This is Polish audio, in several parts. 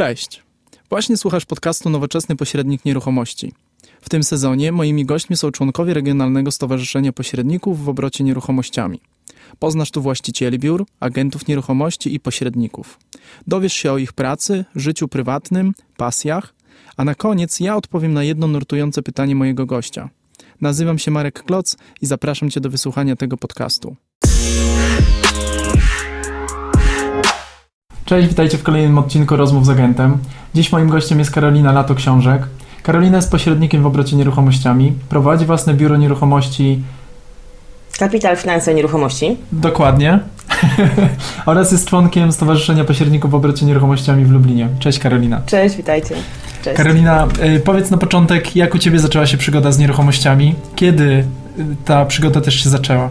Cześć. Właśnie słuchasz podcastu Nowoczesny Pośrednik Nieruchomości. W tym sezonie moimi gośćmi są członkowie Regionalnego Stowarzyszenia Pośredników w obrocie nieruchomościami. Poznasz tu właścicieli biur, agentów nieruchomości i pośredników. Dowiesz się o ich pracy, życiu prywatnym, pasjach, a na koniec ja odpowiem na jedno nurtujące pytanie mojego gościa. Nazywam się Marek Kloc i zapraszam Cię do wysłuchania tego podcastu. Cześć, witajcie w kolejnym odcinku Rozmów z Agentem. Dziś moim gościem jest Karolina Lato Książek. Karolina jest pośrednikiem w obrocie nieruchomościami, prowadzi własne biuro nieruchomości. Kapital Finanse Nieruchomości. Dokładnie. oraz jest członkiem Stowarzyszenia Pośredników w obrocie nieruchomościami w Lublinie. Cześć Karolina. Cześć, witajcie. Cześć. Karolina, y, powiedz na początek, jak u Ciebie zaczęła się przygoda z nieruchomościami? Kiedy y, ta przygoda też się zaczęła?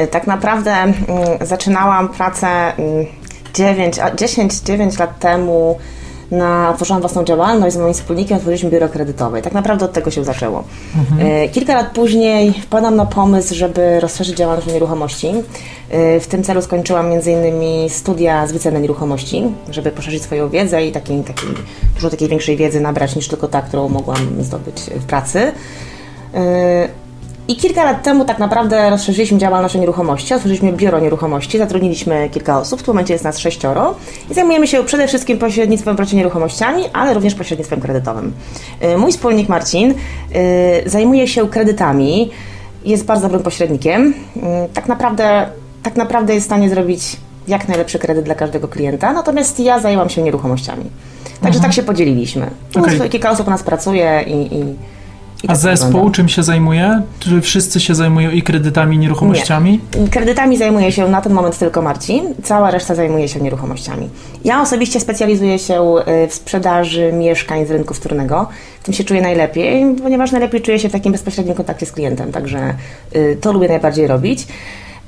Y, tak naprawdę mm, zaczynałam pracę mm, 9, 10-9 lat temu na, otworzyłam własną działalność z moim wspólnikiem, otworzyliśmy biuro kredytowe. I tak naprawdę od tego się zaczęło. Mhm. Kilka lat później wpadłam na pomysł, żeby rozszerzyć działalność nieruchomości. W tym celu skończyłam m.in. studia z wyceny nieruchomości, żeby poszerzyć swoją wiedzę i takiej, takiej, dużo takiej większej wiedzy nabrać niż tylko ta, którą mogłam zdobyć w pracy. I kilka lat temu tak naprawdę rozszerzyliśmy działalność nieruchomości, otworzyliśmy biuro nieruchomości, zatrudniliśmy kilka osób, w tym momencie jest nas sześcioro i zajmujemy się przede wszystkim pośrednictwem w obrocie nieruchomościami, ale również pośrednictwem kredytowym. Y, mój wspólnik Marcin y, zajmuje się kredytami, jest bardzo dobrym pośrednikiem. Y, tak naprawdę, tak naprawdę jest w stanie zrobić jak najlepszy kredyt dla każdego klienta, natomiast ja zajęłam się nieruchomościami. Także mhm. tak się podzieliliśmy. Okay. Kilka osób u nas pracuje i, i a tak zespół wygląda. czym się zajmuje? Czy wszyscy się zajmują i kredytami, i nieruchomościami? Nie. Kredytami zajmuje się na ten moment tylko Marcin, cała reszta zajmuje się nieruchomościami. Ja osobiście specjalizuję się y, w sprzedaży mieszkań z rynku wtórnego. W tym się czuję najlepiej, ponieważ najlepiej czuję się w takim bezpośrednim kontakcie z klientem, także y, to lubię najbardziej robić.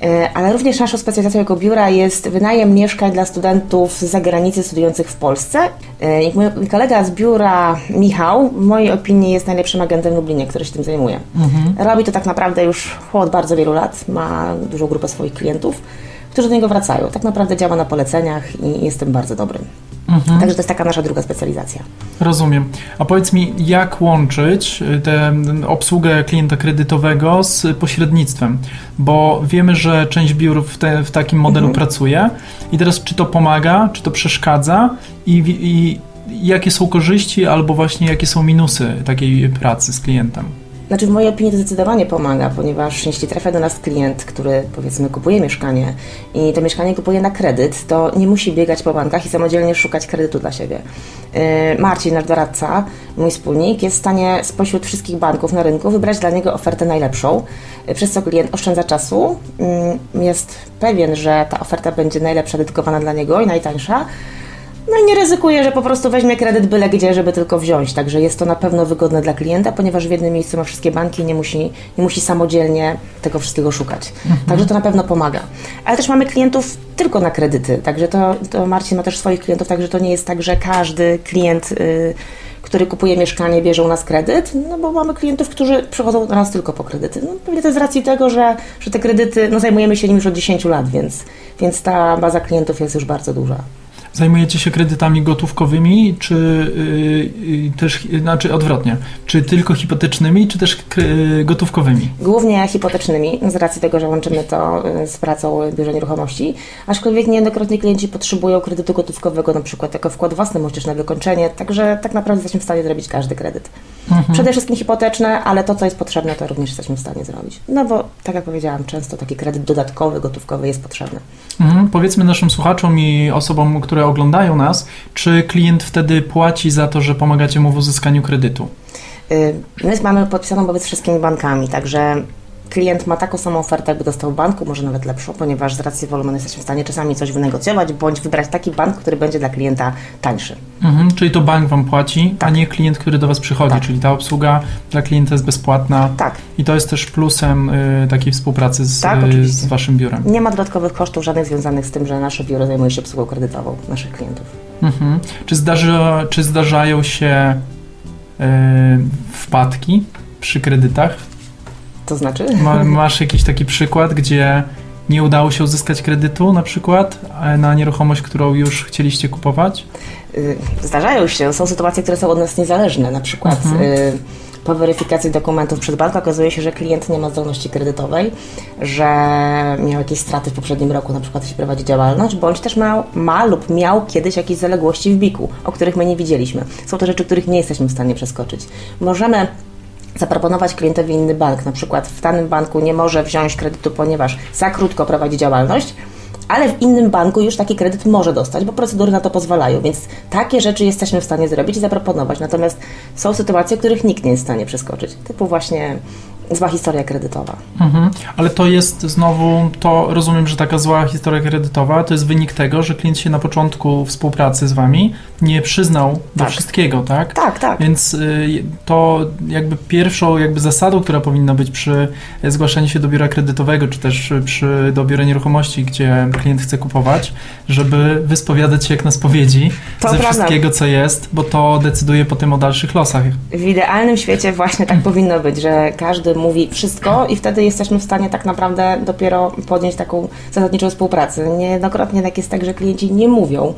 E, ale również naszą specjalizacją jako biura jest wynajem mieszkań dla studentów z zagranicy studiujących w Polsce. E, mój kolega z biura, Michał, w mojej opinii jest najlepszym agentem w Lublinie, który się tym zajmuje. Mhm. Robi to tak naprawdę już od bardzo wielu lat, ma dużą grupę swoich klientów, którzy do niego wracają. Tak naprawdę działa na poleceniach i jest tym bardzo dobrym. Mhm. Także to jest taka nasza druga specjalizacja. Rozumiem. A powiedz mi, jak łączyć y, tę obsługę klienta kredytowego z pośrednictwem? Bo wiemy, że część biur w, te, w takim modelu mhm. pracuje i teraz czy to pomaga, czy to przeszkadza i, i jakie są korzyści albo właśnie jakie są minusy takiej pracy z klientem? Znaczy w mojej opinii to zdecydowanie pomaga, ponieważ jeśli trafia do nas klient, który powiedzmy kupuje mieszkanie i to mieszkanie kupuje na kredyt, to nie musi biegać po bankach i samodzielnie szukać kredytu dla siebie. Y, Marcin, nasz doradca, mój wspólnik, jest w stanie spośród wszystkich banków na rynku wybrać dla niego ofertę najlepszą, y, przez co klient oszczędza czasu, y, jest pewien, że ta oferta będzie najlepsza, dedykowana dla niego i najtańsza, no i nie ryzykuje, że po prostu weźmie kredyt byle gdzie, żeby tylko wziąć. Także jest to na pewno wygodne dla klienta, ponieważ w jednym miejscu ma wszystkie banki i nie musi, nie musi samodzielnie tego wszystkiego szukać. Mhm. Także to na pewno pomaga. Ale też mamy klientów tylko na kredyty. Także to, to Marcin ma też swoich klientów, także to nie jest tak, że każdy klient. Yy, który kupuje mieszkanie, bierze u nas kredyt, no bo mamy klientów, którzy przychodzą do nas tylko po kredyty. No, pewnie to jest z racji tego, że, że te kredyty, no zajmujemy się nimi już od 10 lat, więc, więc ta baza klientów jest już bardzo duża. Zajmujecie się kredytami gotówkowymi, czy yy, też, znaczy odwrotnie, czy tylko hipotecznymi, czy też gotówkowymi? Głównie hipotecznymi, z racji tego, że łączymy to y, z pracą biurze nieruchomości, aczkolwiek niejednokrotnie klienci potrzebują kredytu gotówkowego, na przykład jako wkład własny, też na wykończenie, także tak naprawdę jesteśmy w stanie zrobić każdy kredyt. Mhm. Przede wszystkim hipoteczne, ale to, co jest potrzebne, to również jesteśmy w stanie zrobić. No bo, tak jak powiedziałam, często taki kredyt dodatkowy, gotówkowy jest potrzebny. Mhm. Powiedzmy naszym słuchaczom i osobom, które oglądają nas, czy klient wtedy płaci za to, że pomagacie mu w uzyskaniu kredytu? Y, my mamy podpisaną wobec wszystkimi bankami, także klient ma taką samą ofertę, jakby dostał w banku, może nawet lepszą, ponieważ z racji wolumenu jesteśmy w stanie czasami coś wynegocjować, bądź wybrać taki bank, który będzie dla klienta tańszy. Mhm, czyli to bank Wam płaci, tak. a nie klient, który do Was przychodzi, tak. czyli ta obsługa dla klienta jest bezpłatna. Tak. I to jest też plusem y, takiej współpracy z, tak, y, z Waszym biurem. Nie ma dodatkowych kosztów żadnych związanych z tym, że nasze biuro zajmuje się obsługą kredytową naszych klientów. Mhm. Czy, zdarza, czy zdarzają się y, wpadki przy kredytach? To znaczy? Ma, masz jakiś taki przykład, gdzie nie udało się uzyskać kredytu na przykład e, na nieruchomość, którą już chcieliście kupować? Y, zdarzają się, są sytuacje, które są od nas niezależne. Na przykład Mhm. y, po weryfikacji dokumentów przed bankiem okazuje się, że klient nie ma zdolności kredytowej, że miał jakieś straty w poprzednim roku, na przykład jeśli prowadzi działalność, bądź też ma, ma lub miał kiedyś jakieś zaległości w biku, o których my nie widzieliśmy. Są to rzeczy, których nie jesteśmy w stanie przeskoczyć. Możemy zaproponować klientowi inny bank, na przykład w danym banku nie może wziąć kredytu, ponieważ za krótko prowadzi działalność, ale w innym banku już taki kredyt może dostać, bo procedury na to pozwalają, więc takie rzeczy jesteśmy w stanie zrobić i zaproponować. Natomiast są sytuacje, których nikt nie jest w stanie przeskoczyć, typu właśnie zła historia kredytowa. Mhm. Ale to jest znowu, to rozumiem, że taka zła historia kredytowa to jest wynik tego, że klient się na początku współpracy z Wami nie przyznał do Tak. wszystkiego, tak? Tak, tak. Więc y, to jakby pierwszą jakby zasadą, która powinna być przy zgłaszaniu się do biura kredytowego, czy też przy do biura nieruchomości, gdzie klient chce kupować, żeby wyspowiadać się jak na spowiedzi To ze prawda. wszystkiego, co jest, bo to decyduje potem o dalszych losach. W idealnym świecie właśnie tak powinno być, że każdy mówi wszystko i wtedy jesteśmy w stanie tak naprawdę dopiero podjąć taką zasadniczą współpracę. Niejednokrotnie tak jest tak, że klienci nie mówią.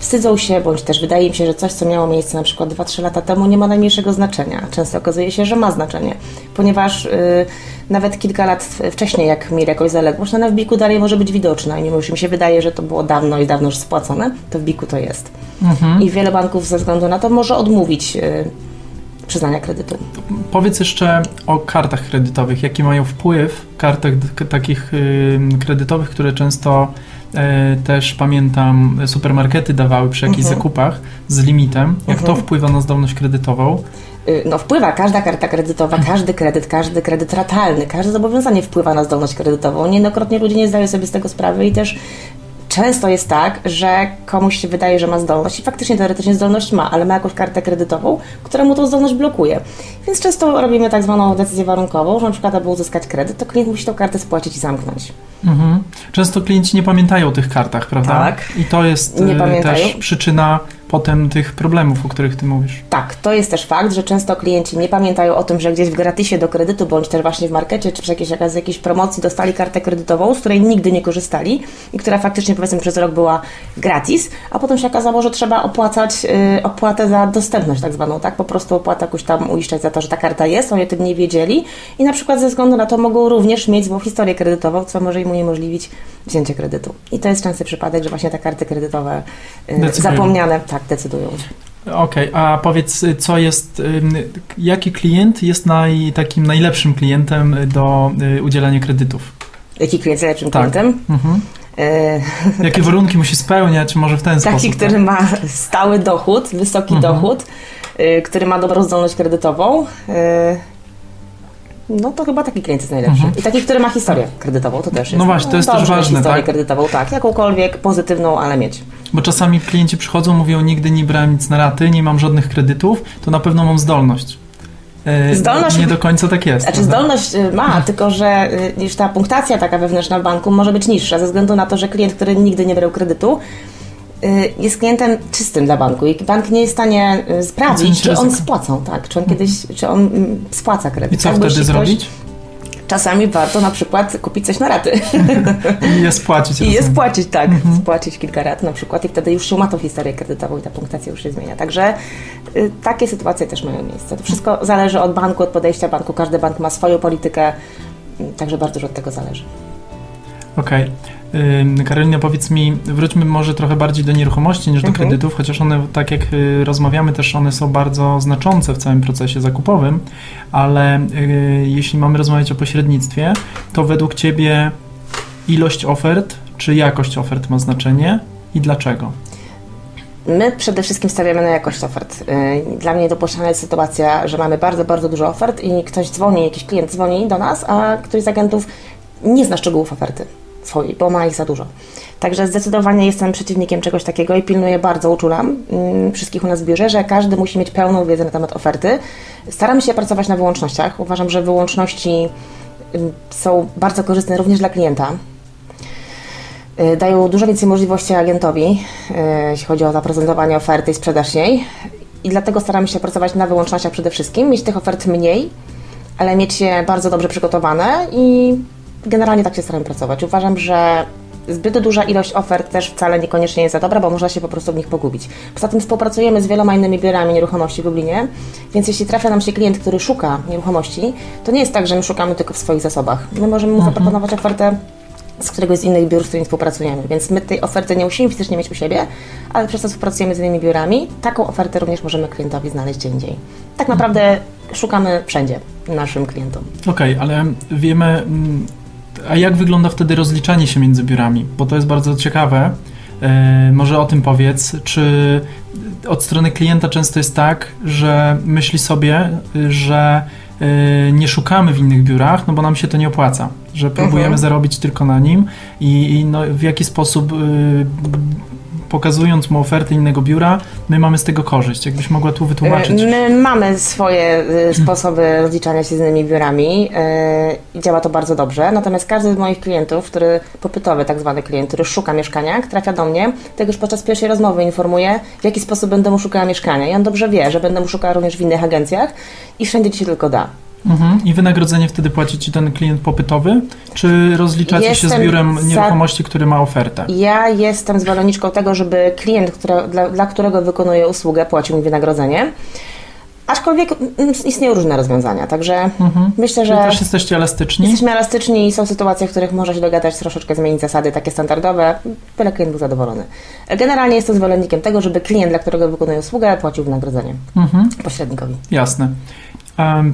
Wstydzą się, bądź też wydaje im się, że coś, co miało miejsce na przykład 2-3 lata temu, nie ma najmniejszego znaczenia. Często okazuje się, że ma znaczenie, ponieważ y, nawet kilka lat wcześniej, jak mieli jakąś zaległość, ona w biku dalej może być widoczna i mimo, że mi się wydaje, że to było dawno i dawno już spłacone, to w biku to jest. Mhm. I wiele banków ze względu na to może odmówić y, przyznania kredytu. Powiedz jeszcze o kartach kredytowych. Jaki mają wpływ kartek takich kredytowych, które często y, też pamiętam supermarkety dawały przy jakichś Mhm. zakupach z limitem. Jak to Mhm. wpływa na zdolność kredytową? Y, No wpływa, każda karta kredytowa, każdy kredyt, każdy kredyt ratalny, każde zobowiązanie wpływa na zdolność kredytową. Niejednokrotnie ludzie nie zdają sobie z tego sprawy i też często jest tak, że komuś się wydaje, że ma zdolność i faktycznie teoretycznie zdolność ma, ale ma jakąś kartę kredytową, która mu tą zdolność blokuje. Więc często robimy tak zwaną decyzję warunkową, że na przykład aby uzyskać kredyt, to klient musi tą kartę spłacić i zamknąć. Mhm. Często klienci nie pamiętają o tych kartach, prawda? Tak. I to jest Nie pamiętają. też przyczyna potem tych problemów, o których ty mówisz. Tak, to jest też fakt, że często klienci nie pamiętają o tym, że gdzieś w gratisie do kredytu, bądź też właśnie w markecie, czy przy jakiejś, z jakiejś promocji dostali kartę kredytową, z której nigdy nie korzystali i która faktycznie powiedzmy przez rok była gratis, a potem się okazało, że trzeba opłacać y, opłatę za dostępność tak zwaną, tak? Po prostu opłatę jakoś tam uiszczać za to, że ta karta jest, oni o tym nie wiedzieli i na przykład ze względu na to mogą również mieć złą historię kredytową, co może im uniemożliwić wzięcie kredytu. I to jest częsty przypadek, że właśnie te karty kredytowe y, Decydują. zapomniane, tak, decydują. Okej, a powiedz, co jest, jaki klient jest naj, takim najlepszym klientem do y, udzielania kredytów? Jaki klient jest lepszym Tak. klientem? Mhm. E, Jakie warunki musi spełniać, może w ten Taki, sposób? który ma stały dochód, wysoki Mhm. dochód, y, który ma dobrą zdolność kredytową. y, No to chyba taki klient jest najlepszy. Mhm. I taki, który ma historię kredytową, to też jest. No właśnie, to jest też dobrze mieć ważne, historię tak? kredytową, tak. Jakąkolwiek pozytywną, ale mieć. Bo czasami klienci przychodzą, mówią, nigdy nie brałem nic na raty, nie mam żadnych kredytów, to na pewno mam zdolność. E, Zdolność- Nie do końca tak jest. Znaczy prawda? zdolność y, ma, tylko że y, już ta punktacja taka wewnętrzna w banku może być niższa, ze względu na to, że klient, który nigdy nie brał kredytu, y, jest klientem czystym dla banku i bank nie jest w stanie y, sprawdzić, czy on spłacał, tak, czy on kiedyś, czy on mm, spłaca kredyt. I co tak, wtedy jeśli ktoś- zrobić? Czasami warto na przykład kupić coś na raty I je spłacić. i je spłacić, tak, Mhm. spłacić kilka rat na przykład i wtedy już się ma tą historię kredytową i ta punktacja już się zmienia. Także y, takie sytuacje też mają miejsce. To wszystko zależy od banku, od podejścia banku. Każdy bank ma swoją politykę, y, także bardzo dużo od tego zależy. Okej. Ym, Karolina, powiedz mi, wróćmy może trochę bardziej do nieruchomości niż do Mhm. kredytów, chociaż one, tak jak y, rozmawiamy, też one są bardzo znaczące w całym procesie zakupowym, ale y, jeśli mamy rozmawiać o pośrednictwie, to według Ciebie ilość ofert czy jakość ofert ma znaczenie i dlaczego? My przede wszystkim stawiamy na jakość ofert. Y, Dla mnie dopuszczalna jest sytuacja, że mamy bardzo, bardzo dużo ofert i ktoś dzwoni, jakiś klient dzwoni do nas, a któryś z agentów nie zna szczegółów oferty swojej, bo ma ich za dużo. Także zdecydowanie jestem przeciwnikiem czegoś takiego i pilnuję bardzo, uczulam mm, wszystkich u nas w biurze, że każdy musi mieć pełną wiedzę na temat oferty. Staramy się pracować na wyłącznościach. Uważam, że wyłączności ym, są bardzo korzystne również dla klienta. Y, Dają dużo więcej możliwości agentowi, y, jeśli chodzi o zaprezentowanie oferty i sprzedaż jej. I dlatego staramy się pracować na wyłącznościach przede wszystkim, mieć tych ofert mniej, ale mieć je bardzo dobrze przygotowane i generalnie tak się staramy pracować. Uważam, że zbyt duża ilość ofert też wcale niekoniecznie jest za dobra, bo można się po prostu w nich pogubić. Poza tym współpracujemy z wieloma innymi biurami nieruchomości w Lublinie, więc jeśli trafia nam się klient, który szuka nieruchomości, to nie jest tak, że my szukamy tylko w swoich zasobach. My możemy mu zaproponować ofertę z któregoś z innych biur, z którymi współpracujemy. Więc my tej oferty nie musimy fizycznie mieć u siebie, ale przez to współpracujemy z innymi biurami. Taką ofertę również możemy klientowi znaleźć gdzie indziej. Tak naprawdę szukamy wszędzie naszym klientom. Okej, okay, ale wiemy, mm, a jak wygląda wtedy rozliczanie się między biurami? Bo to jest bardzo ciekawe. E, może o tym powiedz, czy od strony klienta często jest tak, że myśli sobie, że e, nie szukamy w innych biurach, no bo nam się to nie opłaca, że próbujemy mhm. zarobić tylko na nim i, i no, w jaki sposób y, pokazując mu ofertę innego biura, my mamy z tego korzyść. Jakbyś mogła tu wytłumaczyć? My mamy swoje y, sposoby rozliczania się z innymi biurami y, i działa to bardzo dobrze. Natomiast każdy z moich klientów, który popytowy, tak zwany klient, który szuka mieszkania, trafia do mnie, tego już podczas pierwszej rozmowy informuje, w jaki sposób będę mu szukała mieszkania. I on dobrze wie, że będę mu szukała również w innych agencjach i wszędzie ci się tylko da. Mhm. I wynagrodzenie wtedy płaci Ci ten klient popytowy? Czy rozliczacie jestem się z biurem nieruchomości, za... który ma ofertę? Ja jestem zwolenniczką tego, żeby klient, która, dla, dla którego wykonuję usługę, płacił mi wynagrodzenie. Aczkolwiek mm, istnieją różne rozwiązania, także mhm. myślę, że. Czyli też jesteście elastyczni? Jesteśmy elastyczni i są sytuacje, w których może się dogadać, troszeczkę zmienić zasady takie standardowe, byle klient był zadowolony. Generalnie jestem zwolennikiem tego, żeby klient, dla którego wykonuję usługę, płacił wynagrodzenie mhm. pośrednikowi. Jasne.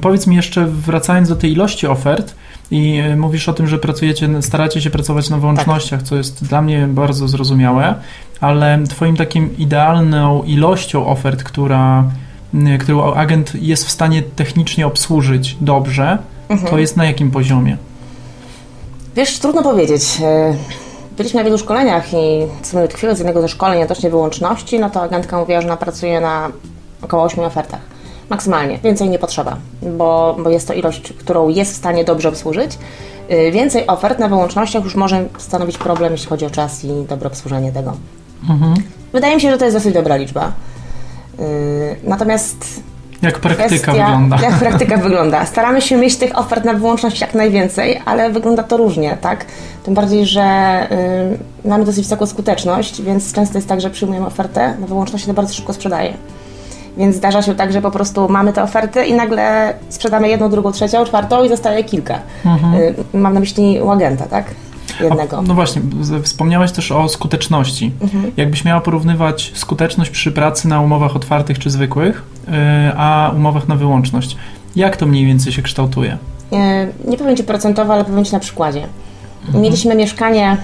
Powiedz mi jeszcze, wracając do tej ilości ofert, i e, mówisz o tym, że pracujecie, staracie się pracować na wyłącznościach, tak. co jest dla mnie bardzo zrozumiałe, ale Twoim takim idealną ilością ofert, która, którą agent jest w stanie technicznie obsłużyć dobrze, mhm. to jest na jakim poziomie? Wiesz, trudno powiedzieć. E, byliśmy na wielu szkoleniach i co my tkwiły z jednego ze szkoleń odnośnie wyłączności, no to agentka mówiła, że ona pracuje na około 8 ofertach. Maksymalnie, więcej nie potrzeba, bo, bo jest to ilość, którą jest w stanie dobrze obsłużyć. Y, więcej ofert na wyłącznościach już może stanowić problem, jeśli chodzi o czas i dobre obsłużenie tego. Mhm. Wydaje mi się, że to jest dosyć dobra liczba. Y, natomiast jak praktyka kwestia, wygląda. Jak praktyka wygląda. Staramy się mieć tych ofert na wyłączność jak najwięcej, ale wygląda to różnie, tak? Tym bardziej, że y, mamy dosyć wysoką skuteczność, więc często jest tak, że przyjmujemy ofertę na wyłączność i to bardzo szybko sprzedaje. Więc zdarza się tak, że po prostu mamy te oferty i nagle sprzedamy jedną, drugą, trzecią, czwartą i zostaje kilka. Mhm. Y, mam na myśli łagenta, tak? Jednego. no właśnie, wspomniałaś też o skuteczności. Mhm. Jakbyś miała porównywać skuteczność przy pracy na umowach otwartych czy zwykłych, y, a umowach na wyłączność, jak to mniej więcej się kształtuje? Y, nie powiem Ci procentowo, ale powiem Ci na przykładzie. Mhm. Mieliśmy mieszkanie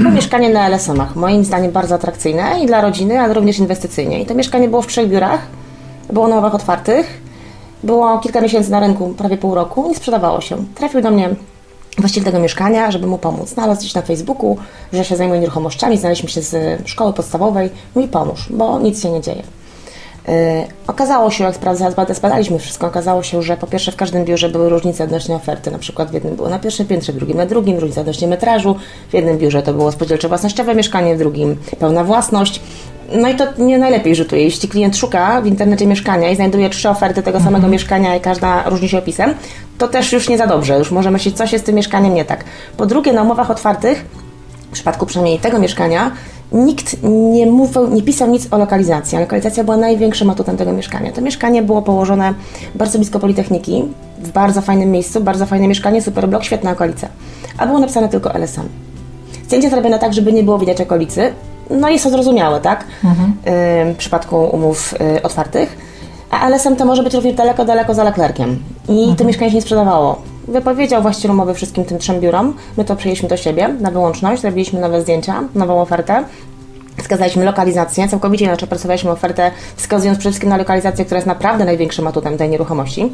było mieszkanie na LSM-ach, moim zdaniem bardzo atrakcyjne i dla rodziny, ale również inwestycyjnie. I to mieszkanie było w trzech biurach, było na umowach otwartych, było kilka miesięcy na rynku, prawie pół roku, nie sprzedawało się. Trafił do mnie właściciel tego mieszkania, żeby mu pomóc. Znalazł gdzieś na Facebooku, że się zajmuje nieruchomościami, znaleźliśmy się z szkoły podstawowej, mówi pomóż, bo nic się nie dzieje. Yy, okazało się, jak zbadaliśmy wszystko, okazało się, że po pierwsze w każdym biurze były różnice odnośnie oferty. Na przykład w jednym było na pierwszym piętrze, w drugim na drugim, różnica odnośnie metrażu. W jednym biurze to było spółdzielcze własnościowe mieszkanie, w drugim pełna własność. No i to nie najlepiej rzutuje. Jeśli klient szuka w internecie mieszkania i znajduje trzy oferty tego samego mhm. mieszkania i każda różni się opisem, to też już nie za dobrze. Już może myśleć, coś jest z tym mieszkaniem nie tak. Po drugie, na umowach otwartych, w przypadku przynajmniej tego mieszkania, nikt nie, mówił, nie pisał nic o lokalizacji. Lokalizacja była największym atutem tego mieszkania. To mieszkanie było położone bardzo blisko Politechniki, w bardzo fajnym miejscu, bardzo fajne mieszkanie, super blok, świetna okolica. A było napisane tylko LSM. Zdjęcie zrobione tak, żeby nie było widać okolicy. No jest to zrozumiałe, tak? Mhm. w przypadku umów y, otwartych. A LSM to może być również daleko, daleko za Leclerciem. I mhm. to mieszkanie się nie sprzedawało wypowiedział właściciel umowy wszystkim tym trzem biurom. My to przejęliśmy do siebie na wyłączność, zrobiliśmy nowe zdjęcia, nową ofertę. Wskazaliśmy lokalizację, całkowicie inaczej opracowaliśmy ofertę, wskazując przede wszystkim na lokalizację, która jest naprawdę największym atutem tej nieruchomości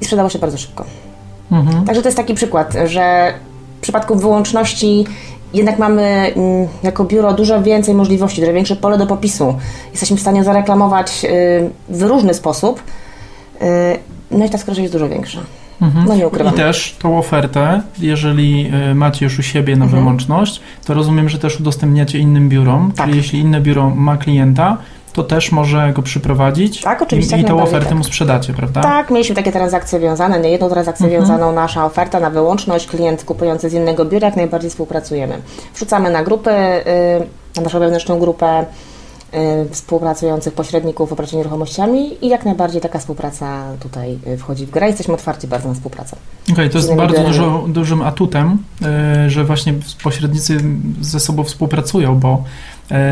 i sprzedało się bardzo szybko. Mhm. Także to jest taki przykład, że w przypadku wyłączności jednak mamy mm, jako biuro dużo więcej możliwości, dużo większe pole do popisu. Jesteśmy w stanie zareklamować y, w różny sposób, y, no i ta skorość jest dużo większa. Mhm. No nie ukrywam. I też tą ofertę, jeżeli y, macie już u siebie na mhm. wyłączność, to rozumiem, że też udostępniacie innym biurom, tak. czyli jeśli inne biuro ma klienta, to też może go przyprowadzić Tak, oczywiście, i, i tą ofertę tak. mu sprzedacie, prawda? Tak, mieliśmy takie transakcje wiązane, nie jedną transakcję Mhm. wiązaną, nasza oferta na wyłączność, klient kupujący z innego biura, jak najbardziej współpracujemy. Wrzucamy na grupy, y, na naszą wewnętrzną grupę y, współpracujących pośredników w obrocie nieruchomościami i jak najbardziej taka współpraca tutaj y, wchodzi w grę. Jesteśmy otwarci bardzo na współpracę. Okej, to jest bardzo dużo, dużym atutem, że właśnie pośrednicy ze sobą współpracują, bo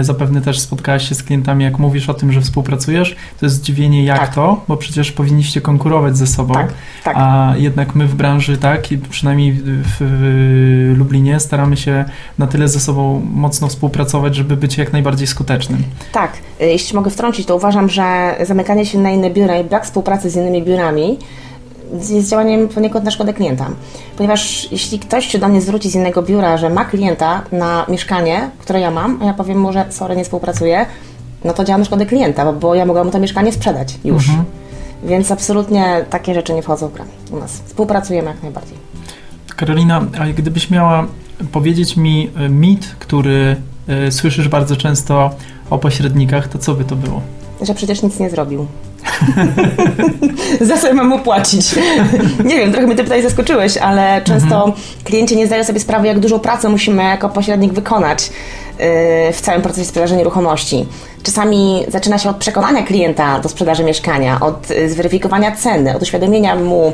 zapewne też spotkałaś się z klientami, jak mówisz o tym, że współpracujesz, to jest zdziwienie jak Tak. to, bo przecież powinniście konkurować ze sobą. Tak, tak. A jednak my w branży, tak, i przynajmniej w, Lublinie staramy się na tyle ze sobą mocno współpracować, żeby być jak najbardziej skutecznym. Tak, y, jeśli mogę wtrącić, to uważam, że zamykanie się na inne biura i brak współpracy z innymi biurami jest działaniem poniekąd na szkodę klienta. Ponieważ jeśli ktoś się do mnie zwróci z innego biura, że ma klienta na mieszkanie, które ja mam, a ja powiem mu, że sorry, nie współpracuję, no to działa na szkodę klienta, bo- ja mogę mu to mieszkanie sprzedać już. Mhm. Więc absolutnie takie rzeczy nie wchodzą w grę u nas. Współpracujemy jak najbardziej. Karolina, a gdybyś miała powiedzieć mi e, mit, który e, słyszysz bardzo często o pośrednikach, to co by to było? Że przecież nic nie zrobił. Za co ja mam mu płacić? nie wiem, trochę mnie ty tutaj zaskoczyłeś, ale często klienci nie zdają sobie sprawy, jak dużo pracy musimy jako pośrednik wykonać w całym procesie sprzedaży nieruchomości. Czasami zaczyna się od przekonania klienta do sprzedaży mieszkania, od y, zweryfikowania ceny, od uświadomienia mu,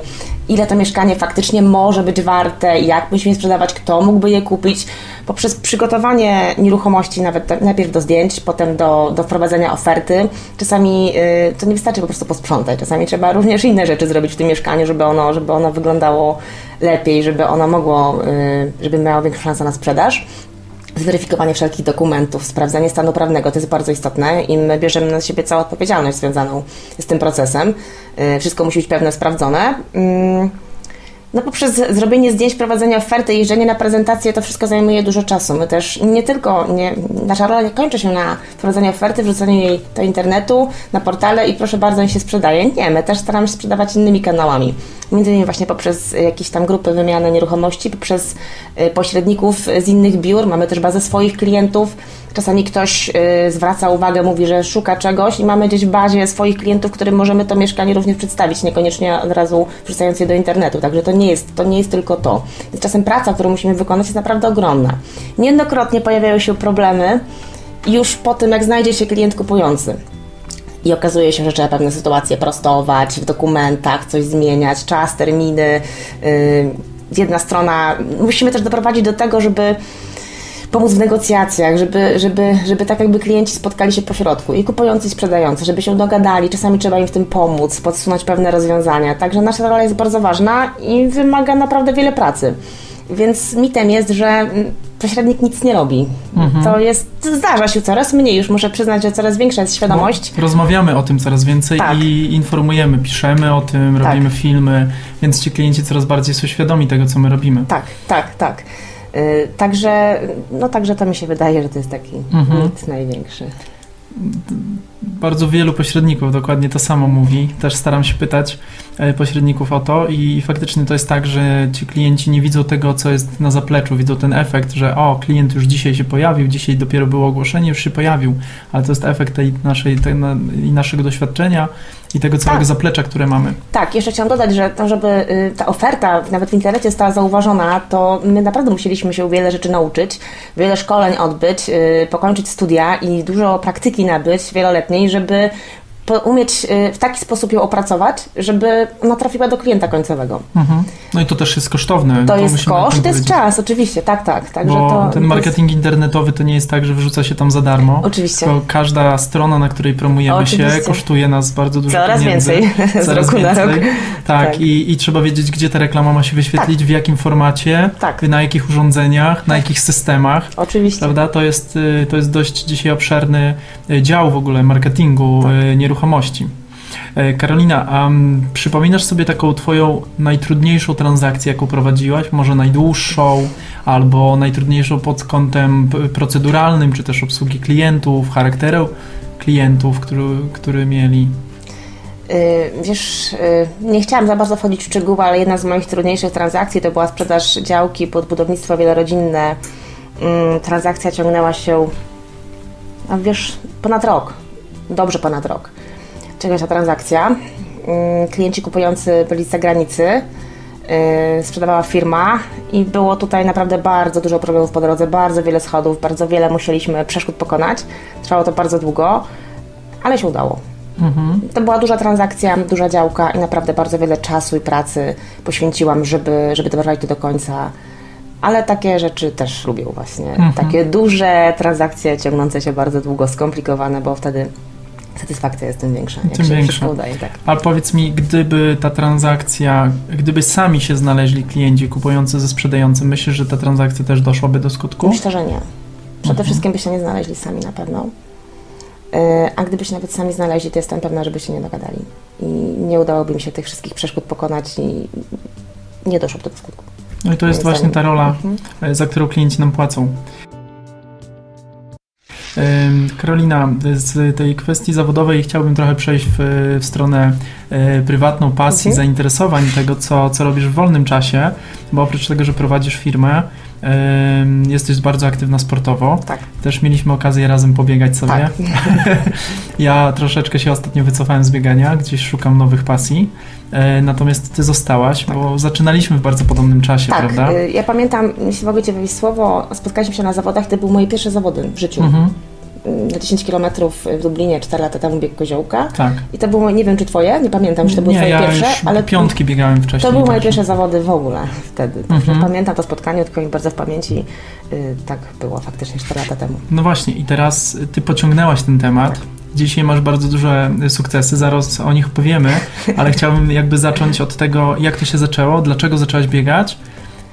ile to mieszkanie faktycznie może być warte, jak musimy sprzedawać, kto mógłby je kupić, poprzez przygotowanie nieruchomości nawet najpierw do zdjęć, potem do, do wprowadzenia oferty. Czasami y, to nie wystarczy po prostu posprzątać, czasami trzeba również inne rzeczy zrobić w tym mieszkaniu, żeby ono, żeby ono wyglądało lepiej, żeby ono mogło, y, żeby miało większą szansę na sprzedaż. Zweryfikowanie wszelkich dokumentów, sprawdzanie stanu prawnego to jest bardzo istotne i my bierzemy na siebie całą odpowiedzialność związaną z tym procesem. Y, Wszystko musi być pewne, sprawdzone. No poprzez zrobienie zdjęć, prowadzenie oferty, jeżdżenie na prezentację, to wszystko zajmuje dużo czasu. My też nie tylko, nie, nasza rola nie kończy się na prowadzeniu oferty, wrzuceniu jej do internetu, na portale i proszę bardzo, niech się sprzedaje. Nie, my też staramy się sprzedawać innymi kanałami. Między innymi właśnie poprzez jakieś tam grupy wymiany nieruchomości, poprzez y, pośredników z innych biur. Mamy też bazę swoich klientów. Czasami ktoś y, zwraca uwagę, mówi, że szuka czegoś i mamy gdzieś w bazie swoich klientów, którym możemy to mieszkanie również przedstawić, niekoniecznie od razu wrzucając je do internetu. Także to nie jest, to nie jest tylko to. Więc czasem praca, którą musimy wykonać jest naprawdę ogromna. Niejednokrotnie pojawiają się problemy już po tym, jak znajdzie się klient kupujący. I okazuje się, że trzeba pewne sytuacje prostować w dokumentach, coś zmieniać, czas, terminy. Yy, jedna strona. Musimy też doprowadzić do tego, żeby pomóc w negocjacjach, żeby, żeby, żeby tak jakby klienci spotkali się po środku i kupujący i sprzedający, żeby się dogadali, czasami trzeba im w tym pomóc, podsunąć pewne rozwiązania. Także nasza rola jest bardzo ważna i wymaga naprawdę wiele pracy. Więc mitem jest, że mm, pośrednik nic nie robi. To jest, zdarza się coraz mniej, już muszę przyznać, że coraz większa jest świadomość. Rozmawiamy o tym coraz więcej Tak. i informujemy, piszemy o tym, Tak. robimy filmy, więc ci klienci coraz bardziej są świadomi tego, co my robimy. Tak, tak, tak. Yy, także, no także to mi się wydaje, że to jest taki Mhm. mit największy. Bardzo wielu pośredników dokładnie to samo mówi. Też staram się pytać e, pośredników o to i faktycznie to jest tak, że ci klienci nie widzą tego, co jest na zapleczu, widzą ten efekt, że o, klient już dzisiaj się pojawił, dzisiaj dopiero było ogłoszenie, już się pojawił, ale to jest efekt tej naszej, tej, i naszego doświadczenia i tego całego Tak. zaplecza, które mamy. Tak, jeszcze chciałam dodać, że to, żeby y, ta oferta nawet w internecie została zauważona, to my naprawdę musieliśmy się wiele rzeczy nauczyć, wiele szkoleń odbyć, y, pokończyć studia i dużo praktyki nabyć wieloletniej, żeby umieć y, w taki sposób ją opracować, żeby ona trafiła do klienta końcowego. Mhm. No i to też jest kosztowne. To jest musimy o tym koszt, to jest czas, oczywiście, tak, tak. Także Bo to, ten to marketing internetowy to nie jest tak, że wyrzuca się tam za darmo. Jest, oczywiście. Tylko każda strona, na której promujemy się, Oczywiście. kosztuje nas bardzo dużo Coraz pieniędzy. więcej z Coraz roku na więcej. rok. Tak, Tak. I, i trzeba wiedzieć, gdzie ta reklama ma się wyświetlić, w jakim formacie, Tak. na jakich urządzeniach, na jakich systemach. Oczywiście. Prawda? To jest, y, to jest dość dzisiaj obszerny y, dział w ogóle marketingu Tak. y, nieruchomości. E, Karolina, a mm, przypominasz sobie taką twoją najtrudniejszą transakcję, jaką prowadziłaś? Może najdłuższą, albo najtrudniejszą pod kątem proceduralnym, czy też obsługi klientów, charakteru klientów, który, który mieli? Y, Wiesz, y, nie chciałam za bardzo wchodzić w szczegóły, ale jedna z moich trudniejszych transakcji to była sprzedaż działki pod budownictwo wielorodzinne. Ym, Transakcja ciągnęła się, a wiesz, ponad rok. dobrze ponad rok. Ta transakcja? Mm, klienci kupujący byli z zagranicy, yy, sprzedawała firma i było tutaj naprawdę bardzo dużo problemów po drodze, bardzo wiele schodów, bardzo wiele musieliśmy przeszkód pokonać. Trwało to bardzo długo, ale się udało. Mhm. To była duża transakcja, duża działka i naprawdę bardzo wiele czasu i pracy poświęciłam, żeby, żeby doprowadzić to do końca. Ale takie rzeczy też lubię właśnie. Mhm. Takie duże transakcje ciągnące się bardzo długo, skomplikowane, bo wtedy satysfakcja jest tym większa. Tym większa. Udaje, tak. Ale powiedz mi, gdyby ta transakcja, gdyby sami się znaleźli klienci kupujący ze sprzedającym, myślisz, że ta transakcja też doszłaby do skutku? Myślę, że nie. Przede mhm. wszystkim by się nie znaleźli sami na pewno. E, a gdyby się nawet sami znaleźli, to jestem pewna, żeby się nie dogadali. I nie udałoby mi się tych wszystkich przeszkód pokonać i nie doszłoby do skutku. No i to jest właśnie ta rola, mhm. E, za którą klienci nam płacą. Karolina, z tej kwestii zawodowej chciałbym trochę przejść w, w stronę e, prywatną, pasji, mhm. zainteresowań, tego, co, co robisz w wolnym czasie, bo oprócz tego, że prowadzisz firmę, jesteś bardzo aktywna sportowo. Tak. Też mieliśmy okazję razem pobiegać sobie. Tak. ja troszeczkę się ostatnio wycofałem z biegania, gdzieś szukam nowych pasji. E, natomiast ty zostałaś, tak. bo zaczynaliśmy w bardzo podobnym czasie, tak. prawda? Y, ja pamiętam, jeśli mogę Cię wywieźć słowo, spotkaliśmy się na zawodach, to były moje pierwsze zawody w życiu. Mhm na 10 km w Lublinie 4 lata temu bieg koziołka. Tak. I to było, nie wiem czy twoje, nie pamiętam, czy to były nie, twoje ja pierwsze, ale piątki biegałem wcześniej. To były moje pierwsze zawody w ogóle wtedy. Mhm. pamiętam to spotkanie, tylko mi bardzo w pamięci. Yy, tak było faktycznie 4 lata temu. No właśnie i teraz ty pociągnęłaś ten temat. Tak. Dzisiaj masz bardzo duże sukcesy, zaraz o nich powiemy, ale chciałbym jakby zacząć od tego, jak to się zaczęło, dlaczego zaczęłaś biegać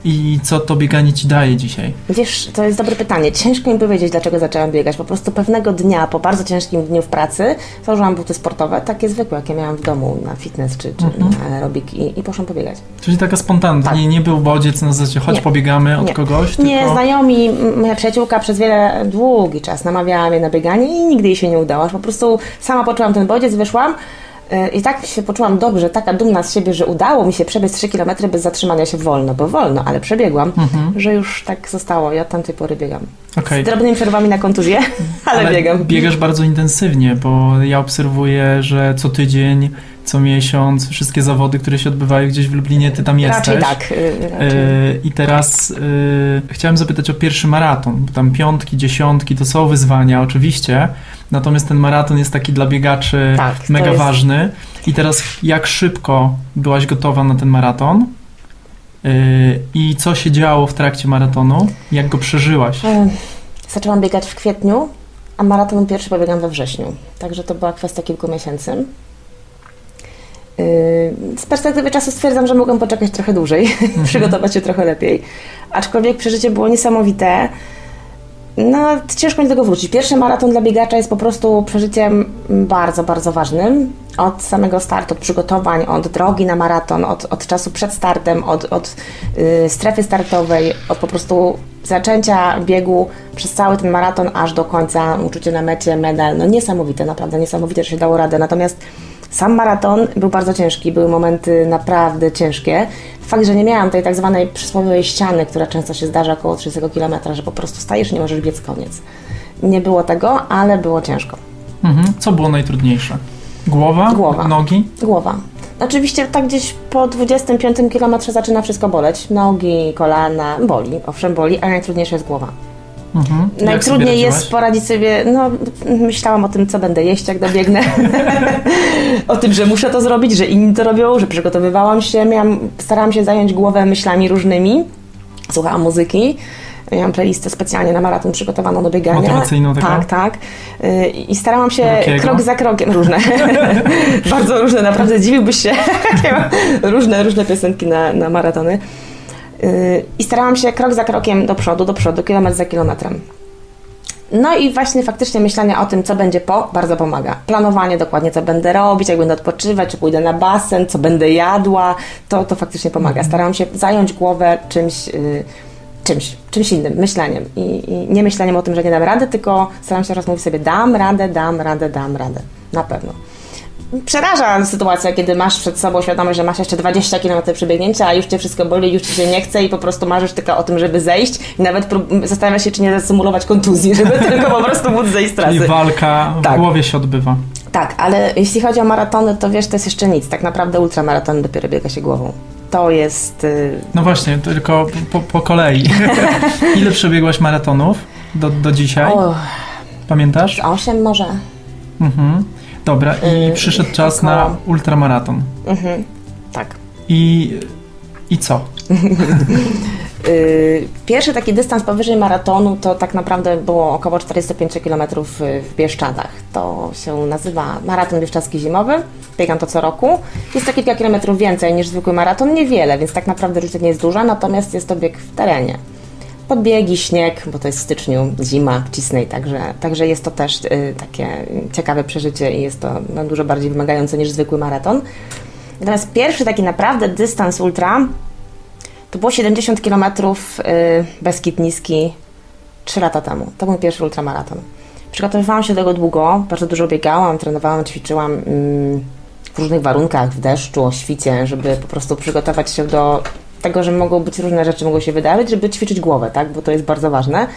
i co to bieganie ci daje dzisiaj? Wiesz, to jest dobre pytanie. Ciężko mi powiedzieć, dlaczego zaczęłam biegać. Po prostu pewnego dnia, po bardzo ciężkim dniu w pracy, założyłam buty sportowe, takie zwykłe, jakie miałam w domu na fitness czy, czy mhm. na aerobik i, i poszłam pobiegać. Czyli taka spontana, tak. nie, nie był bodziec na zasadzie chodź nie. pobiegamy od nie. kogoś? Nie, tylko... znajomi, moja przyjaciółka przez wiele, długi czas namawiała mnie na bieganie i nigdy jej się nie udało. Po prostu sama poczułam ten bodziec, wyszłam, I tak się poczułam dobrze, taka dumna z siebie, że udało mi się przebiec 3 km bez zatrzymania się wolno, bo wolno, ale przebiegłam, mhm. że już tak zostało i od tamtej pory biegam. Okay. Z drobnymi przerwami na kontuzję, ale, ale biegam. Biegasz bardzo intensywnie, bo ja obserwuję, że co tydzień co miesiąc, wszystkie zawody, które się odbywają gdzieś w Lublinie, ty tam jesteś. Raczej tak. Y, raczej. I teraz y, chciałem zapytać o pierwszy maraton, bo tam piątki, dziesiątki to są wyzwania oczywiście, natomiast ten maraton jest taki dla biegaczy tak, mega jest... ważny. I teraz jak szybko byłaś gotowa na ten maraton? Y, I co się działo w trakcie maratonu? Jak go przeżyłaś? Zaczęłam biegać w kwietniu, a maraton pierwszy pobiegam we wrześniu. Także to była kwestia kilku miesięcy. Z perspektywy czasu stwierdzam, że mogłam poczekać trochę dłużej, mhm. przygotować się trochę lepiej. Aczkolwiek przeżycie było niesamowite. No, ciężko mi do tego wrócić. Pierwszy maraton dla biegacza jest po prostu przeżyciem bardzo, bardzo ważnym. Od samego startu, od przygotowań, od drogi na maraton, od, od czasu przed startem, od, od yy, strefy startowej, od po prostu zaczęcia biegu przez cały ten maraton aż do końca, uczucie na mecie, medal. No niesamowite, naprawdę niesamowite, że się dało radę. Natomiast sam maraton był bardzo ciężki, były momenty naprawdę ciężkie. Fakt, że nie miałam tej tak zwanej przysłowiowej ściany, która często się zdarza około 30 km, że po prostu stajesz i nie możesz biec koniec. Nie było tego, ale było ciężko. Mhm. Co było najtrudniejsze? Głowa? Głowa. Nogi? Głowa. Oczywiście tak gdzieś po 25 km zaczyna wszystko boleć. Nogi, kolana, boli, owszem boli, ale najtrudniejsza jest głowa. Mhm. Najtrudniej jest poradzić sobie, no myślałam o tym, co będę jeść, jak dobiegnę. o tym, że muszę to zrobić, że inni to robią, że przygotowywałam się, miałam, starałam się zająć głowę myślami różnymi. Słuchałam muzyki. Miałam playlistę specjalnie na maraton przygotowaną do biegania. Motywacyjną taką? Tak, tak. I starałam się krok za krokiem, różne. Bardzo różne, naprawdę dziwiłbyś się. różne, różne piosenki na, na maratony. I starałam się krok za krokiem do przodu, do przodu, kilometr za kilometrem. No i właśnie faktycznie myślenie o tym, co będzie po, bardzo pomaga. Planowanie dokładnie, co będę robić, jak będę odpoczywać, czy pójdę na basen, co będę jadła, to, to faktycznie pomaga. Mhm. Starałam się zająć głowę czymś, yy, czymś, czymś innym, myśleniem. I, I, nie myśleniem o tym, że nie dam rady, tylko staram się rozmówić sobie, dam radę, dam radę, dam radę. Na pewno. Przeraża sytuacja, kiedy masz przed sobą świadomość, że masz jeszcze 20 km przebiegnięcia, a już cię wszystko boli, już ci się nie chce i po prostu marzysz tylko o tym, żeby zejść i nawet zastanawiasz się, czy nie zasymulować kontuzji, żeby tylko po prostu móc zejść z trasy. Czyli walka w Tak. głowie się odbywa. Tak, ale jeśli chodzi o maratony, to wiesz, to jest jeszcze nic. Tak naprawdę ultramaraton dopiero biega się głową. To jest... y, No właśnie, tylko po, po kolei. Ile przebiegłaś maratonów do, do dzisiaj? O, Pamiętasz? 8 może. Mhm. Dobra, i Yy, przyszedł czas około. na ultramaraton. Mhm, tak. I, I co? Y, Pierwszy taki dystans powyżej maratonu to tak naprawdę było około 45 km w Bieszczadach. To się nazywa maraton bieszczadzki zimowy. Biegam to co roku. Jest to kilka kilometrów więcej niż zwykły maraton, niewiele, więc tak naprawdę różnica nie jest duża, natomiast jest to bieg w terenie. Podbiegi, śnieg, bo to jest w styczniu, zima, wcisnej, także, także jest to też y, takie ciekawe przeżycie i jest to no, dużo bardziej wymagające niż zwykły maraton. Natomiast pierwszy taki naprawdę dystans ultra to było 70 km Beskid Niski 3 lata temu. To był pierwszy ultramaraton. Przygotowywałam się do tego długo, bardzo dużo biegałam, trenowałam, ćwiczyłam mm, w różnych warunkach, w deszczu, o świcie, żeby po prostu przygotować się do tego, że mogą być różne rzeczy, mogą się wydarzyć, żeby ćwiczyć głowę, tak? Bo to jest bardzo ważne.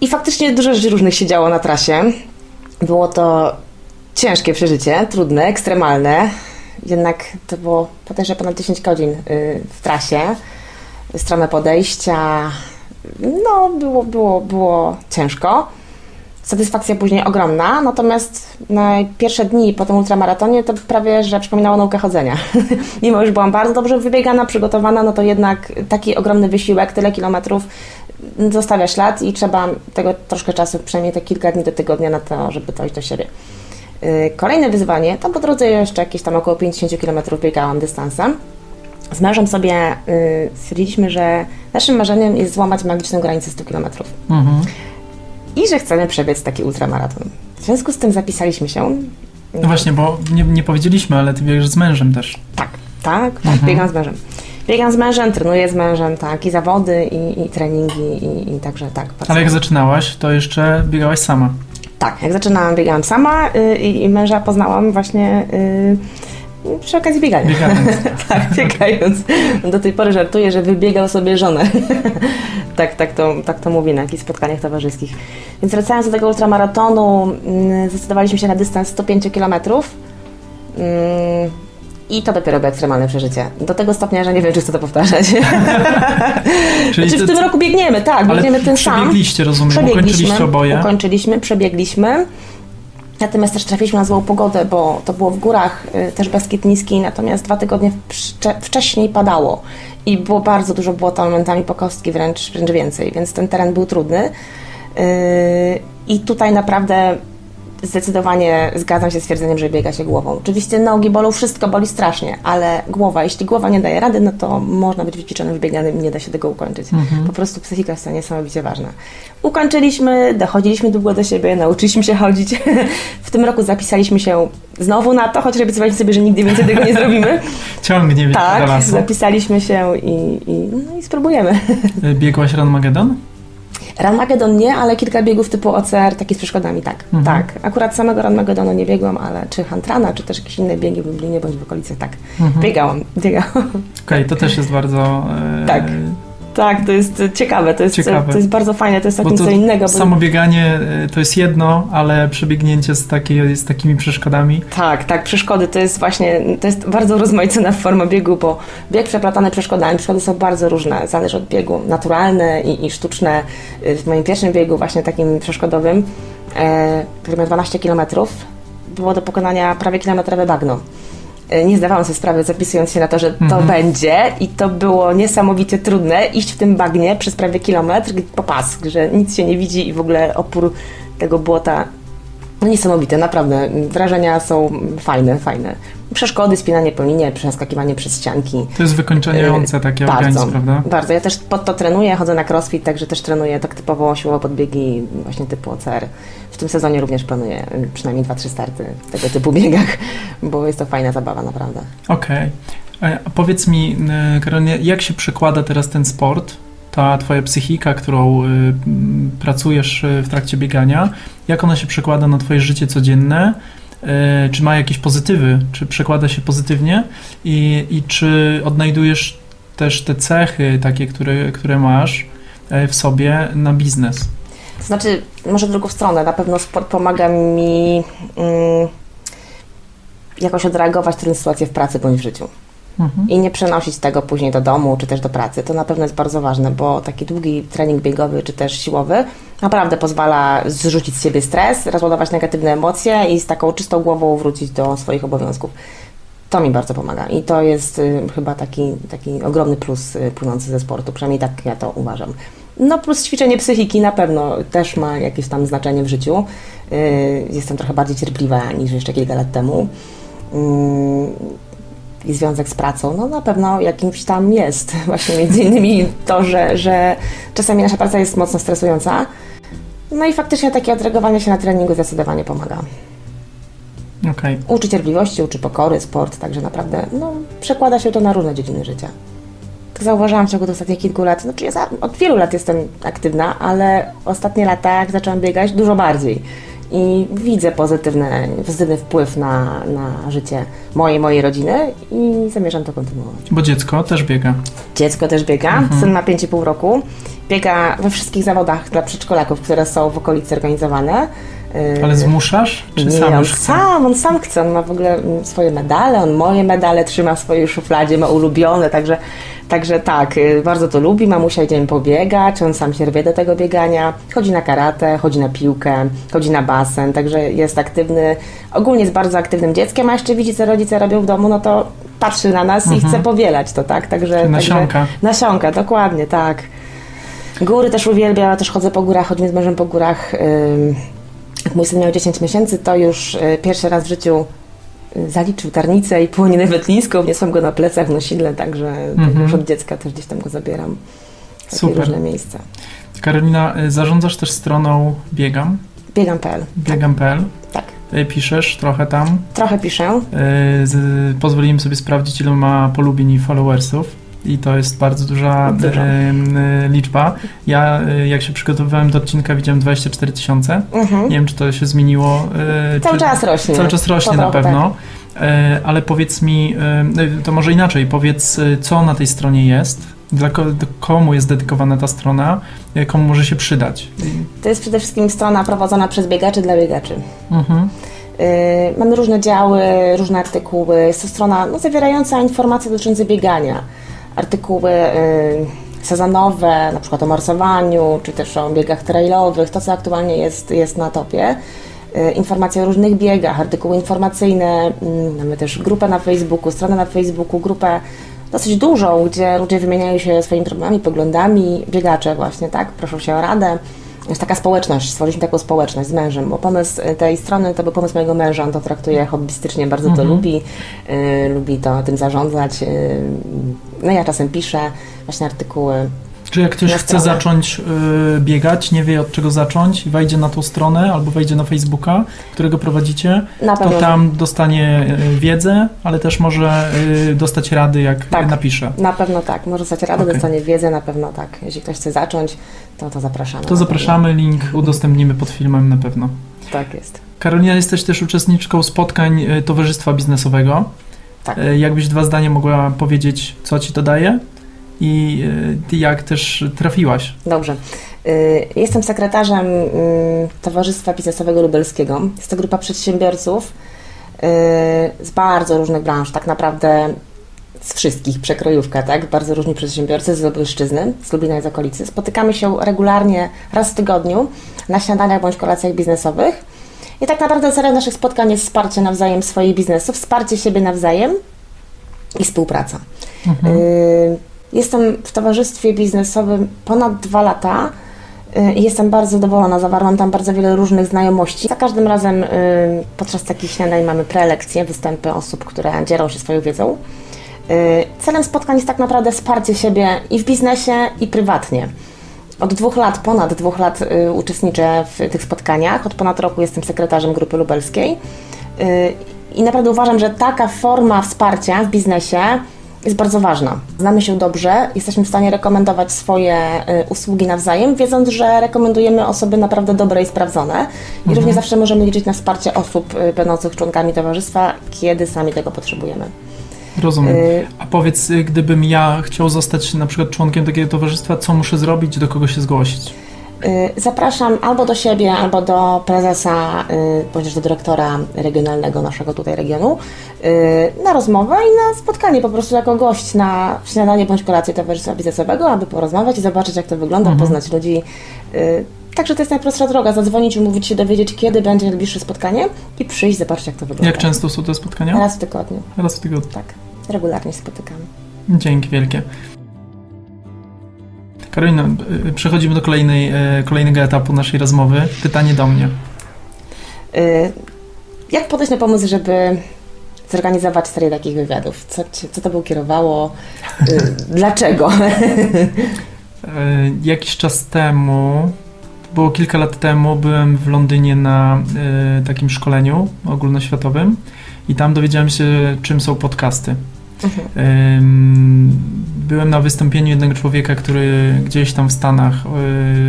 I faktycznie dużo rzeczy różnych się działo na trasie. Było to ciężkie przeżycie, trudne, ekstremalne. Jednak to było podejrzewam ponad 10 godzin y, w trasie. Strome podejścia. No, było, było, było ciężko. Satysfakcja później ogromna, natomiast na pierwsze dni po tym ultramaratonie to prawie, że przypominało naukę chodzenia. Mimo, że byłam bardzo dobrze wybiegana, przygotowana, no to jednak taki ogromny wysiłek, tyle kilometrów zostawia ślad i trzeba tego troszkę czasu, przynajmniej te kilka dni do tygodnia na to, żeby dojść do siebie. Y, Kolejne wyzwanie, to po drodze jeszcze jakieś tam około 50 km biegałam dystansem. Z mężem sobie y, stwierdziliśmy, że naszym marzeniem jest złamać magiczną granicę 100 km Mhm. I że chcemy przebiec taki ultramaraton. W związku z tym zapisaliśmy się. No właśnie, bo nie, nie powiedzieliśmy, ale ty biegasz z mężem też. Tak, tak, tak, biegam z mężem. Biegam z mężem, trenuję z mężem, tak, i zawody, i, i treningi, i, i także tak. Ale jak zaczynałaś, to jeszcze biegałaś sama. Tak, jak zaczynałam, biegałam sama y, i, męża poznałam właśnie y, przy okazji. Biegając. tak, biegając. Do tej pory żartuję, że wybiegał sobie żonę. tak, tak, to, tak to mówi na jakichś spotkaniach towarzyskich. Więc wracając do tego ultramaratonu, mm, zdecydowaliśmy się na dystans 105 km. I to dopiero było ekstremalne przeżycie. Do tego stopnia, że nie wiem, czy chcę to powtarzać. Czyli Znaczy w ty- tym roku biegniemy, tak, biegniemy ten sam. przebiegliście, rozumiem, ukończyliście oboje. Ukończyliśmy, przebiegliśmy. Natomiast też trafiliśmy na złą pogodę, bo to było w górach, y, też Beskid Niski, natomiast dwa tygodnie wcze- wcześniej padało i było bardzo dużo błota, momentami po kostki wręcz, wręcz więcej, więc ten teren był trudny. Yy, I tutaj naprawdę zdecydowanie zgadzam się z twierdzeniem, że biega się głową. Oczywiście nogi bolą, wszystko boli strasznie, ale głowa, jeśli głowa nie daje rady, no to można być wyćwiczonym, wybieganym i nie da się tego ukończyć. Po prostu psychika jest niesamowicie ważna. Ukończyliśmy, dochodziliśmy długo do siebie, nauczyliśmy się chodzić. w tym roku zapisaliśmy się znowu na to, choć obiecywaliśmy sobie, że nigdy więcej tego nie zrobimy. Ciągnie do tak, lasu. zapisaliśmy się i, i, no i spróbujemy. Y, Biegłaś Run Magedon? Ranmagedon nie, ale kilka biegów typu OCR, takie z przeszkodami, tak. Mhm. Tak. Akurat samego Ranmagedonu nie biegłam, ale czy Hantrana, czy też jakieś inne biegi w Lublinie bądź w okolicy, tak. Mhm. Biegałam, biegałam. Okej, to też jest bardzo... e, Tak. Tak, to jest ciekawe, to jest, Ciekawe. to jest bardzo fajne, to jest takie co innego. Bo... samo bieganie e, to jest jedno, ale przebiegnięcie z, z takimi przeszkodami. Tak, tak, przeszkody to jest właśnie, to jest bardzo rozmaicona forma biegu, bo bieg przeplatany przeszkodami, przeszkody są bardzo różne, zależy od biegu, naturalne i, i sztuczne. Y, W moim pierwszym biegu, właśnie takim przeszkodowym, e, który miał 12 km, było do pokonania prawie kilometrowe bagno. E, Nie zdawałam sobie sprawy, zapisując się na to, że to Mhm. będzie i to było niesamowicie trudne, iść w tym bagnie przez prawie kilometr po pas, że nic się nie widzi i w ogóle opór tego błota no niesamowite, naprawdę. Wrażenia są fajne, fajne. Przeszkody, spinanie po linie, przeskakiwanie przez ścianki. To jest wykończające taki E, Bardzo, organizm, prawda? bardzo. Ja też pod to trenuję, chodzę na crossfit, także też trenuję tak typowo siłowo podbiegi właśnie typu OCR. W tym sezonie również planuję y, przynajmniej 2-3 starty w tego typu biegach, bo jest to fajna zabawa naprawdę. Okej. A powiedz mi, e, Karolinie, jak się przekłada teraz ten sport, ta twoja psychika, którą y, pracujesz y, w trakcie biegania, jak ona się przekłada na twoje życie codzienne e, czy ma jakieś pozytywy, czy przekłada się pozytywnie i, i czy odnajdujesz też te cechy takie, które, które masz e, w sobie na biznes? To znaczy, może w drugą stronę, na pewno sport pomaga mi mm, jakoś odreagować trudne sytuacje w pracy bądź w życiu. I nie przenosić tego później do domu czy też do pracy. To na pewno jest bardzo ważne, bo taki długi trening biegowy czy też siłowy naprawdę pozwala zrzucić z siebie stres, rozładować negatywne emocje i z taką czystą głową wrócić do swoich obowiązków. To mi bardzo pomaga i to jest y, chyba taki, taki ogromny plus y, płynący ze sportu, przynajmniej tak ja to uważam. No plus ćwiczenie psychiki na pewno też ma jakieś tam znaczenie w życiu. Y, jestem trochę bardziej cierpliwa niż jeszcze kilka lat temu. Mm, i związek z pracą, no na pewno jakimś tam jest. Właśnie między innymi to, że, że czasami nasza praca jest mocno stresująca. No i faktycznie takie odreagowanie się na treningu zdecydowanie pomaga. Okej. Uczy cierpliwości, uczy pokory, sport, także naprawdę no, przekłada się to na różne dziedziny życia. Tak zauważyłam w ciągu ostatnich kilku lat, znaczy ja od wielu lat jestem aktywna, ale ostatnie lata, jak zaczęłam biegać, dużo bardziej. I widzę pozytywny, pozytywny wpływ na, na życie mojej, mojej rodziny i zamierzam to kontynuować. Bo dziecko też biega. Dziecko też biega, syn ma 5,5 roku. Biega we wszystkich zawodach dla przedszkolaków, które są w okolicy organizowane. Yy, Ale zmuszasz? Czy nie, sam on chce? sam, on sam chce, on ma w ogóle mm, swoje medale, on moje medale trzyma w swojej szufladzie, ma ulubione, także, także tak, y, bardzo to lubi, mamusia idziemy pobiegać, on sam się rwie do tego biegania, chodzi na karate, chodzi na piłkę, chodzi na basen, także jest aktywny, ogólnie jest bardzo aktywnym dzieckiem, a jeszcze widzi, co rodzice robią w domu, no to patrzy na nas i chce powielać to, tak, także... Czyli także nasionka. Nasionka, dokładnie, tak. Góry też uwielbia, też chodzę po górach, chodzimy z mężem po górach. ym, Jak mój syn miał 10 miesięcy, to już y, pierwszy raz w życiu y, zaliczył tarnicę i płoninę wetlińską, wniosłam go na plecach w nosidle, także Mhm. już od dziecka też gdzieś tam go zabieram. w Takie Super. różne miejsca. Karolina, y, zarządzasz też stroną Biegam, Biegam.pl, biegam.pl. tak. Y, Piszesz trochę tam. Trochę piszę. Y, Z, pozwoliłem sobie sprawdzić, ile ma polubień i followersów. I to jest bardzo duża y, liczba. Ja, y, jak się przygotowywałem do odcinka, widziałem 24 tysiące. Mhm. Nie wiem, czy to się zmieniło. y, Cały czas rośnie. Cały czas rośnie na pewno. Y, Ale powiedz mi, y, to może inaczej, powiedz, co na tej stronie jest, dla komu jest dedykowana ta strona, komu może się przydać. To jest przede wszystkim strona prowadzona przez biegaczy dla biegaczy. Mhm. Mamy różne działy, różne artykuły. Jest to strona no, zawierająca informacje dotyczące biegania. Artykuły yy, sezonowe, na przykład o morsowaniu, czy też o biegach trailowych, to co aktualnie jest, jest na topie. Yy, informacje o różnych biegach, artykuły informacyjne. Yy, mamy też grupę na Facebooku, stronę na Facebooku, grupę dosyć dużą, gdzie ludzie wymieniają się swoimi problemami, poglądami. Biegacze właśnie, tak? Proszą się o radę jest taka społeczność, stworzyliśmy taką społeczność z mężem, bo pomysł y, tej strony to był pomysł mojego męża, on to traktuje hobbystycznie, bardzo to Mhm. lubi, y, lubi to tym zarządzać. Y, no ja czasem piszę właśnie artykuły. Czy jak ktoś chce zacząć y, biegać, nie wie od czego zacząć, wejdzie na tą stronę albo wejdzie na Facebooka, którego prowadzicie, Na to tam dostanie y, wiedzę, ale też może y, dostać rady, jak Tak. napisze. na pewno tak, może dostać radę, Okej. dostanie wiedzę, na pewno tak. Jeśli ktoś chce zacząć, to to zapraszamy. To zapraszamy, link udostępnimy pod filmem na pewno. pewno. Tak jest. Karolina, jesteś też uczestniczką spotkań y, Towarzystwa Biznesowego. Tak. Y, Jakbyś dwa zdania mogła powiedzieć, co ci to daje i y, ty jak też trafiłaś. Dobrze. Y, Jestem sekretarzem y, Towarzystwa Biznesowego Lubelskiego. Jest to grupa przedsiębiorców y, z bardzo różnych branż, tak naprawdę z wszystkich, przekrojówka, tak? Bardzo różni przedsiębiorcy z Lubelszczyzny, z Lublina i z okolicy. Spotykamy się regularnie raz w tygodniu na śniadaniach bądź kolacjach biznesowych. I tak naprawdę celem naszych spotkań jest wsparcie nawzajem swoich biznesów, wsparcie siebie nawzajem i współpraca. Mhm. Y, Jestem w towarzystwie biznesowym ponad dwa lata y, i jestem bardzo zadowolona. Zawarłam tam bardzo wiele różnych znajomości. Za każdym razem y, podczas takich śniadań mamy prelekcje, występy osób, które dzielą się swoją wiedzą. Y, Celem spotkań jest tak naprawdę wsparcie siebie i w biznesie, i prywatnie. Od dwóch lat, ponad dwóch lat uczestniczę w tych spotkaniach. Od ponad roku jestem sekretarzem grupy lubelskiej. I naprawdę uważam, że taka forma wsparcia w biznesie jest bardzo ważna. Znamy się dobrze, jesteśmy w stanie rekomendować swoje y, usługi nawzajem, wiedząc, że rekomendujemy osoby naprawdę dobre i sprawdzone. I również zawsze możemy liczyć na wsparcie osób y, będących członkami towarzystwa, kiedy sami tego potrzebujemy. Rozumiem. Y- A powiedz, gdybym ja chciał zostać na przykład członkiem takiego towarzystwa, co muszę zrobić, do kogo się zgłosić? Y, Zapraszam albo do siebie, albo do prezesa, y, bądź do dyrektora regionalnego naszego tutaj regionu y, na rozmowę i na spotkanie po prostu jako gość na śniadanie bądź kolację towarzystwa biznesowego, aby porozmawiać i zobaczyć jak to wygląda, Mhm. poznać ludzi. Także to jest najprostsza droga, zadzwonić, umówić się, dowiedzieć kiedy będzie najbliższe spotkanie i przyjść, zobaczyć jak to wygląda. Jak często są te spotkania? Raz w tygodniu, Raz w tygodniu. tak. Regularnie spotykamy. Dzięki wielkie. Karolina, przechodzimy do kolejnej, y, kolejnego etapu naszej rozmowy. Pytanie do mnie. Y, Jak podejść na pomysł, żeby zorganizować serię takich wywiadów? Co, co to było kierowało? Y, Dlaczego? E, Jakiś czas temu, było kilka lat temu, byłem w Londynie na e, takim szkoleniu ogólnoświatowym i tam dowiedziałem się, czym są podcasty. Mhm. Byłem na wystąpieniu jednego człowieka, który gdzieś tam w Stanach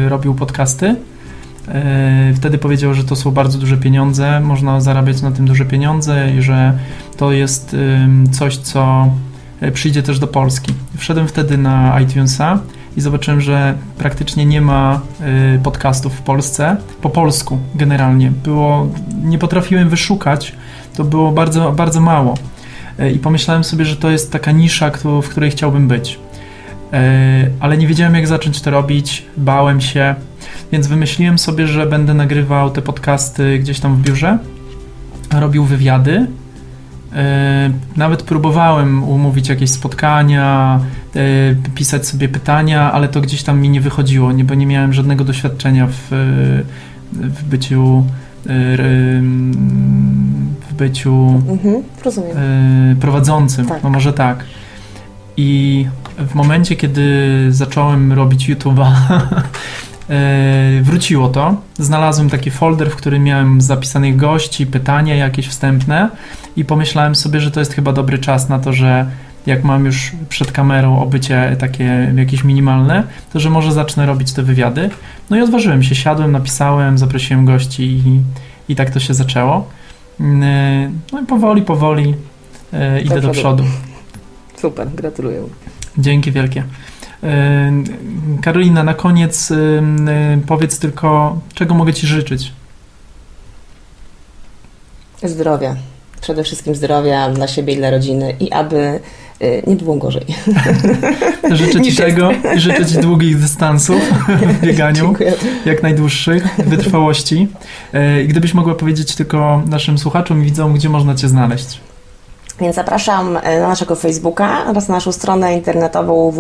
y, robił podcasty. Y, Wtedy powiedział, że to są bardzo duże pieniądze, można zarabiać na tym duże pieniądze i że to jest coś, co y, przyjdzie też do Polski. Wszedłem wtedy na iTunesa i zobaczyłem, że praktycznie nie ma podcastów w Polsce po polsku generalnie. Było, nie potrafiłem wyszukać, to było bardzo, bardzo mało. E, I pomyślałem sobie, że to jest taka nisza, w której chciałbym być. E, Ale nie wiedziałem, jak zacząć to robić, bałem się, więc wymyśliłem sobie, że będę nagrywał te podcasty gdzieś tam w biurze, robił wywiady. E, Nawet próbowałem umówić jakieś spotkania, pisać sobie pytania, ale to gdzieś tam mi nie wychodziło, bo nie miałem żadnego doświadczenia w, w byciu byciu Mhm, e, prowadzącym, Tak. no może tak. I w momencie, kiedy zacząłem robić YouTube'a, e, wróciło to. Znalazłem taki folder, w którym miałem zapisanych gości, pytania jakieś wstępne i pomyślałem sobie, że to jest chyba dobry czas na to, że jak mam już przed kamerą obycie takie jakieś minimalne, to że może zacznę robić te wywiady. No i odważyłem się, siadłem, napisałem, zaprosiłem gości i, i tak to się zaczęło. Mm, No i powoli, powoli e, idę do przodu. Super, gratuluję. Dzięki wielkie. E, Karolina, na koniec e, e, powiedz tylko, czego mogę Ci życzyć? Zdrowia. Przede wszystkim zdrowia dla siebie i dla rodziny i aby y, nie było gorzej. Życzę Ci tego i życzę Ci długich dystansów w bieganiu, Dziękuję. jak najdłuższych, wytrwałości. E, I Gdybyś mogła powiedzieć tylko naszym słuchaczom i widzom, gdzie można Cię znaleźć. Więc zapraszam e, na naszego Facebooka oraz na naszą stronę internetową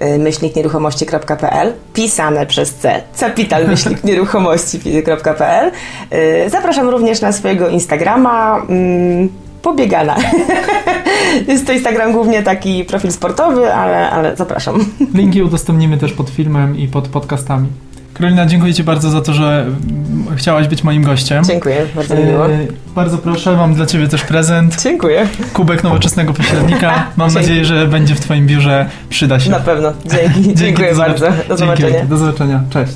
www.kapital-nieruchomości.pl pisane przez C capital-nieruchomości.pl E, Zapraszam również na swojego Instagrama mm, pobiegana. Jest to Instagram głównie taki profil sportowy, ale, ale zapraszam. Linki udostępnimy też pod filmem i pod podcastami. Karolina, dziękuję Ci bardzo za to, że chciałaś być moim gościem. Dziękuję, bardzo mi miło. E, Bardzo proszę, mam dla Ciebie też prezent. Dziękuję. Kubek nowoczesnego pośrednika. Mam Dzięki. nadzieję, że będzie w Twoim biurze. Przyda się. Na pewno. Dzięki. Dziękuję bardzo. Do Dzięki zobaczenia. wielkie. Do zobaczenia. Cześć.